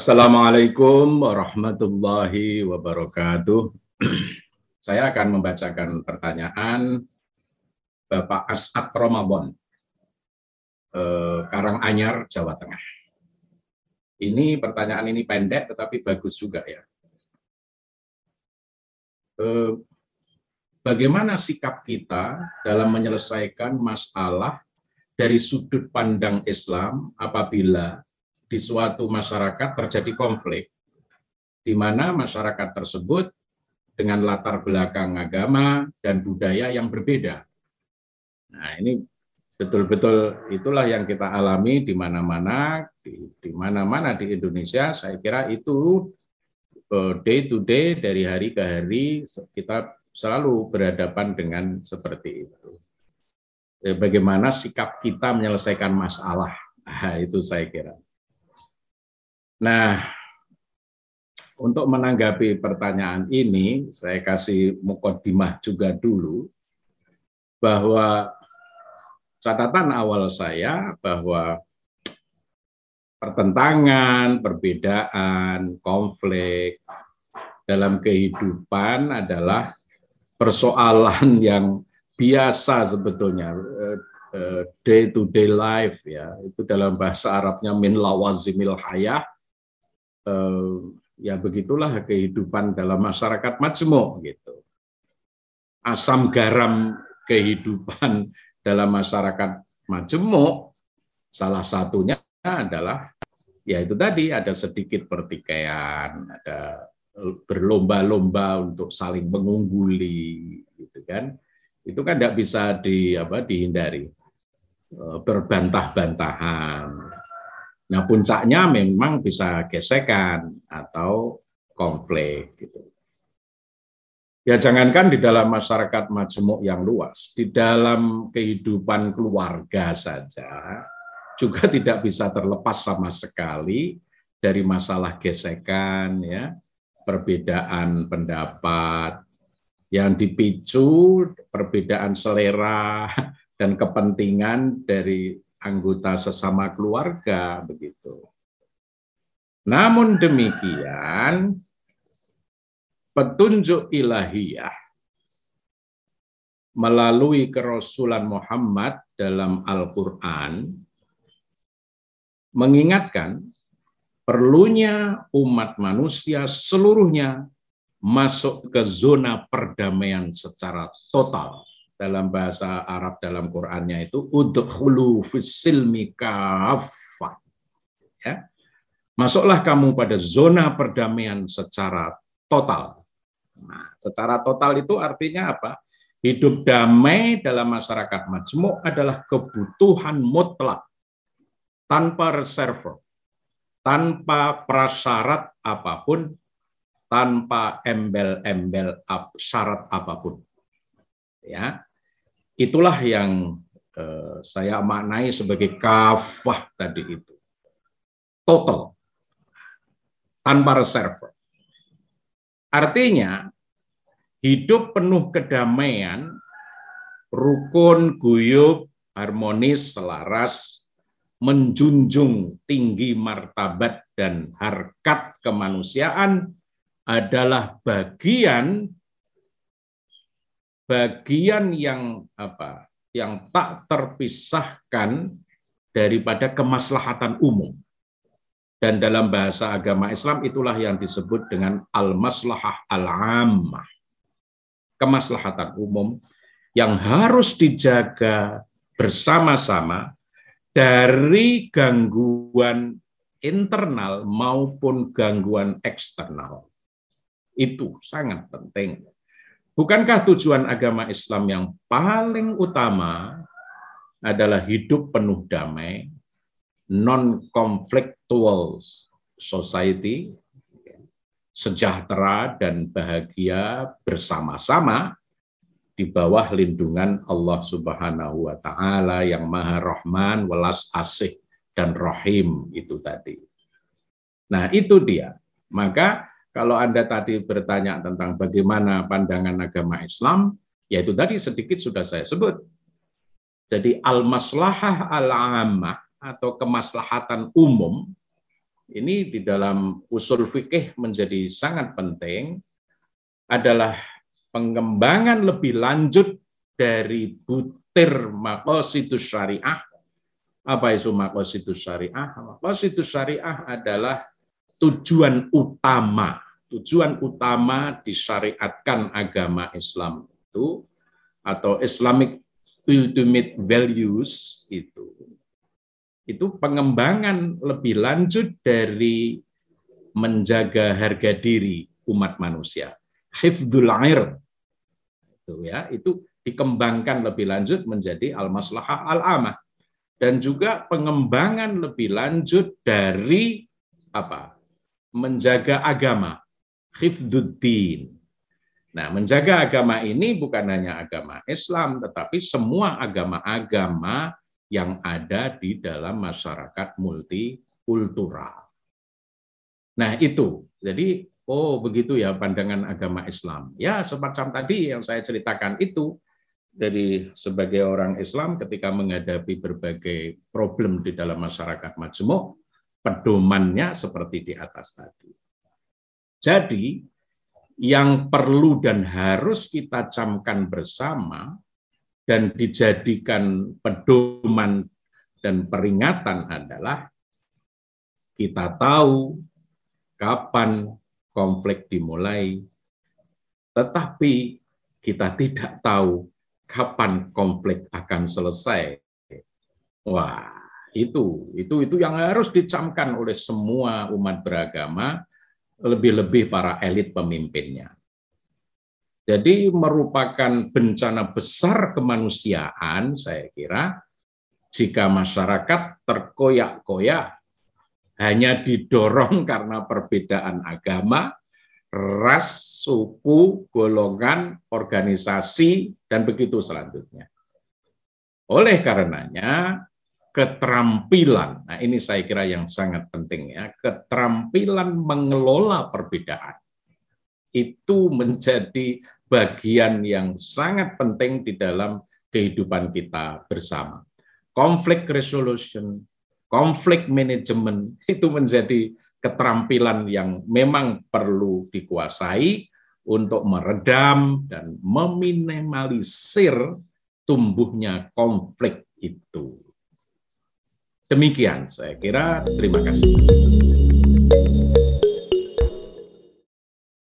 Assalamualaikum warahmatullahi wabarakatuh. Saya akan membacakan pertanyaan Bapak As'ad Ramadan, eh, Karanganyar, Jawa Tengah. Ini pertanyaan ini pendek tetapi bagus juga ya. Eh, bagaimana sikap kita dalam menyelesaikan masalah dari sudut pandang Islam apabila di suatu masyarakat terjadi konflik di mana masyarakat tersebut dengan latar belakang agama dan budaya yang berbeda. Nah, ini betul-betul itulah yang kita alami di mana-mana, di, di mana-mana di Indonesia. Saya kira itu eh, day to day dari hari ke hari kita selalu berhadapan dengan seperti itu. Eh, bagaimana sikap kita menyelesaikan masalah, nah, itu saya kira. Nah, untuk menanggapi pertanyaan ini, saya kasih mukodimah juga dulu, bahwa catatan awal saya bahwa pertentangan, perbedaan, konflik dalam kehidupan adalah persoalan yang biasa sebetulnya eh, eh, day to day life ya. Itu dalam bahasa Arabnya min lawazimil hayah eh, ya begitulah kehidupan dalam masyarakat majemuk gitu. Asam garam kehidupan dalam masyarakat majemuk salah satunya adalah ya itu tadi ada sedikit pertikaian, ada berlomba-lomba untuk saling mengungguli gitu kan. Itu kan tidak bisa di apa dihindari. Eh, berbantah-bantahan Nah, puncaknya memang bisa gesekan atau konflik gitu. Ya jangankan di dalam masyarakat majemuk yang luas, di dalam kehidupan keluarga saja juga tidak bisa terlepas sama sekali dari masalah gesekan ya, perbedaan pendapat yang dipicu perbedaan selera dan kepentingan dari anggota sesama keluarga begitu. Namun demikian petunjuk ilahiyah melalui kerasulan Muhammad dalam Al-Qur'an mengingatkan perlunya umat manusia seluruhnya masuk ke zona perdamaian secara total dalam bahasa Arab dalam Qur'annya itu udkhulu fisilmi kafah. Ya. Masuklah kamu pada zona perdamaian secara total. Nah, secara total itu artinya apa? Hidup damai dalam masyarakat majmuk adalah kebutuhan mutlak tanpa reserve, tanpa prasyarat apa pun, tanpa embel-embel syarat apa pun. Ya, Itulah yang eh, saya maknai sebagai kafah tadi itu. Total. Tanpa reserve. Artinya, hidup penuh kedamaian, rukun, guyub, harmonis, selaras, menjunjung tinggi martabat dan harkat kemanusiaan adalah bagian bagian yang apa yang tak terpisahkan daripada kemaslahatan umum. Dan dalam bahasa agama Islam itulah yang disebut dengan al-maslahah al-ammah. Kemaslahatan umum yang harus dijaga bersama-sama dari gangguan internal maupun gangguan eksternal. Itu sangat penting. Bukankah tujuan agama Islam yang paling utama adalah hidup penuh damai, non-conflictual society, sejahtera dan bahagia bersama-sama di bawah lindungan Allah Subhanahu wa taala yang Maha Rahman, welas asih dan rahim itu tadi. Nah, itu dia. Maka kalau Anda tadi bertanya tentang bagaimana pandangan agama Islam, yaitu tadi sedikit sudah saya sebut. Jadi al-maslahah al-ammah atau kemaslahatan umum ini di dalam usul fikih menjadi sangat penting adalah pengembangan lebih lanjut dari butir makositus syariah. Apa itu makositus syariah? Makositus syariah adalah tujuan utama. Tujuan utama disyariatkan agama Islam itu atau Islamic ultimate values itu itu pengembangan lebih lanjut dari menjaga harga diri umat manusia. Hifdzul air itu ya itu dikembangkan lebih lanjut menjadi al maslahah al amah dan juga pengembangan lebih lanjut dari apa? Menjaga agama hifdzuddin nah menjaga agama ini bukan hanya agama Islam tetapi semua agama-agama yang ada di dalam masyarakat multikultural nah itu jadi Oh, begitu ya pandangan agama Islam. Ya, semacam tadi yang saya ceritakan itu dari sebagai orang Islam ketika menghadapi berbagai problem di dalam masyarakat majemuk, pedomannya seperti di atas tadi. Jadi, yang perlu dan harus kita camkan bersama dan dijadikan pedoman dan peringatan adalah kita tahu kapan konflik dimulai, tetapi kita tidak tahu kapan konflik akan selesai. Wah, itu itu itu yang harus dicamkan oleh semua umat beragama, lebih-lebih para elit pemimpinnya. Jadi merupakan bencana besar kemanusiaan, saya kira, jika masyarakat terkoyak-koyak hanya didorong karena perbedaan agama, ras, suku, golongan, organisasi, dan begitu selanjutnya. Oleh karenanya, keterampilan, nah ini saya kira yang sangat penting ya, keterampilan mengelola perbedaan itu menjadi bagian yang sangat penting di dalam kehidupan kita bersama. Conflict resolution, konflik manajemen itu menjadi keterampilan yang memang perlu dikuasai untuk meredam dan meminimalisir tumbuhnya konflik itu. Demikian saya kira. Terima kasih.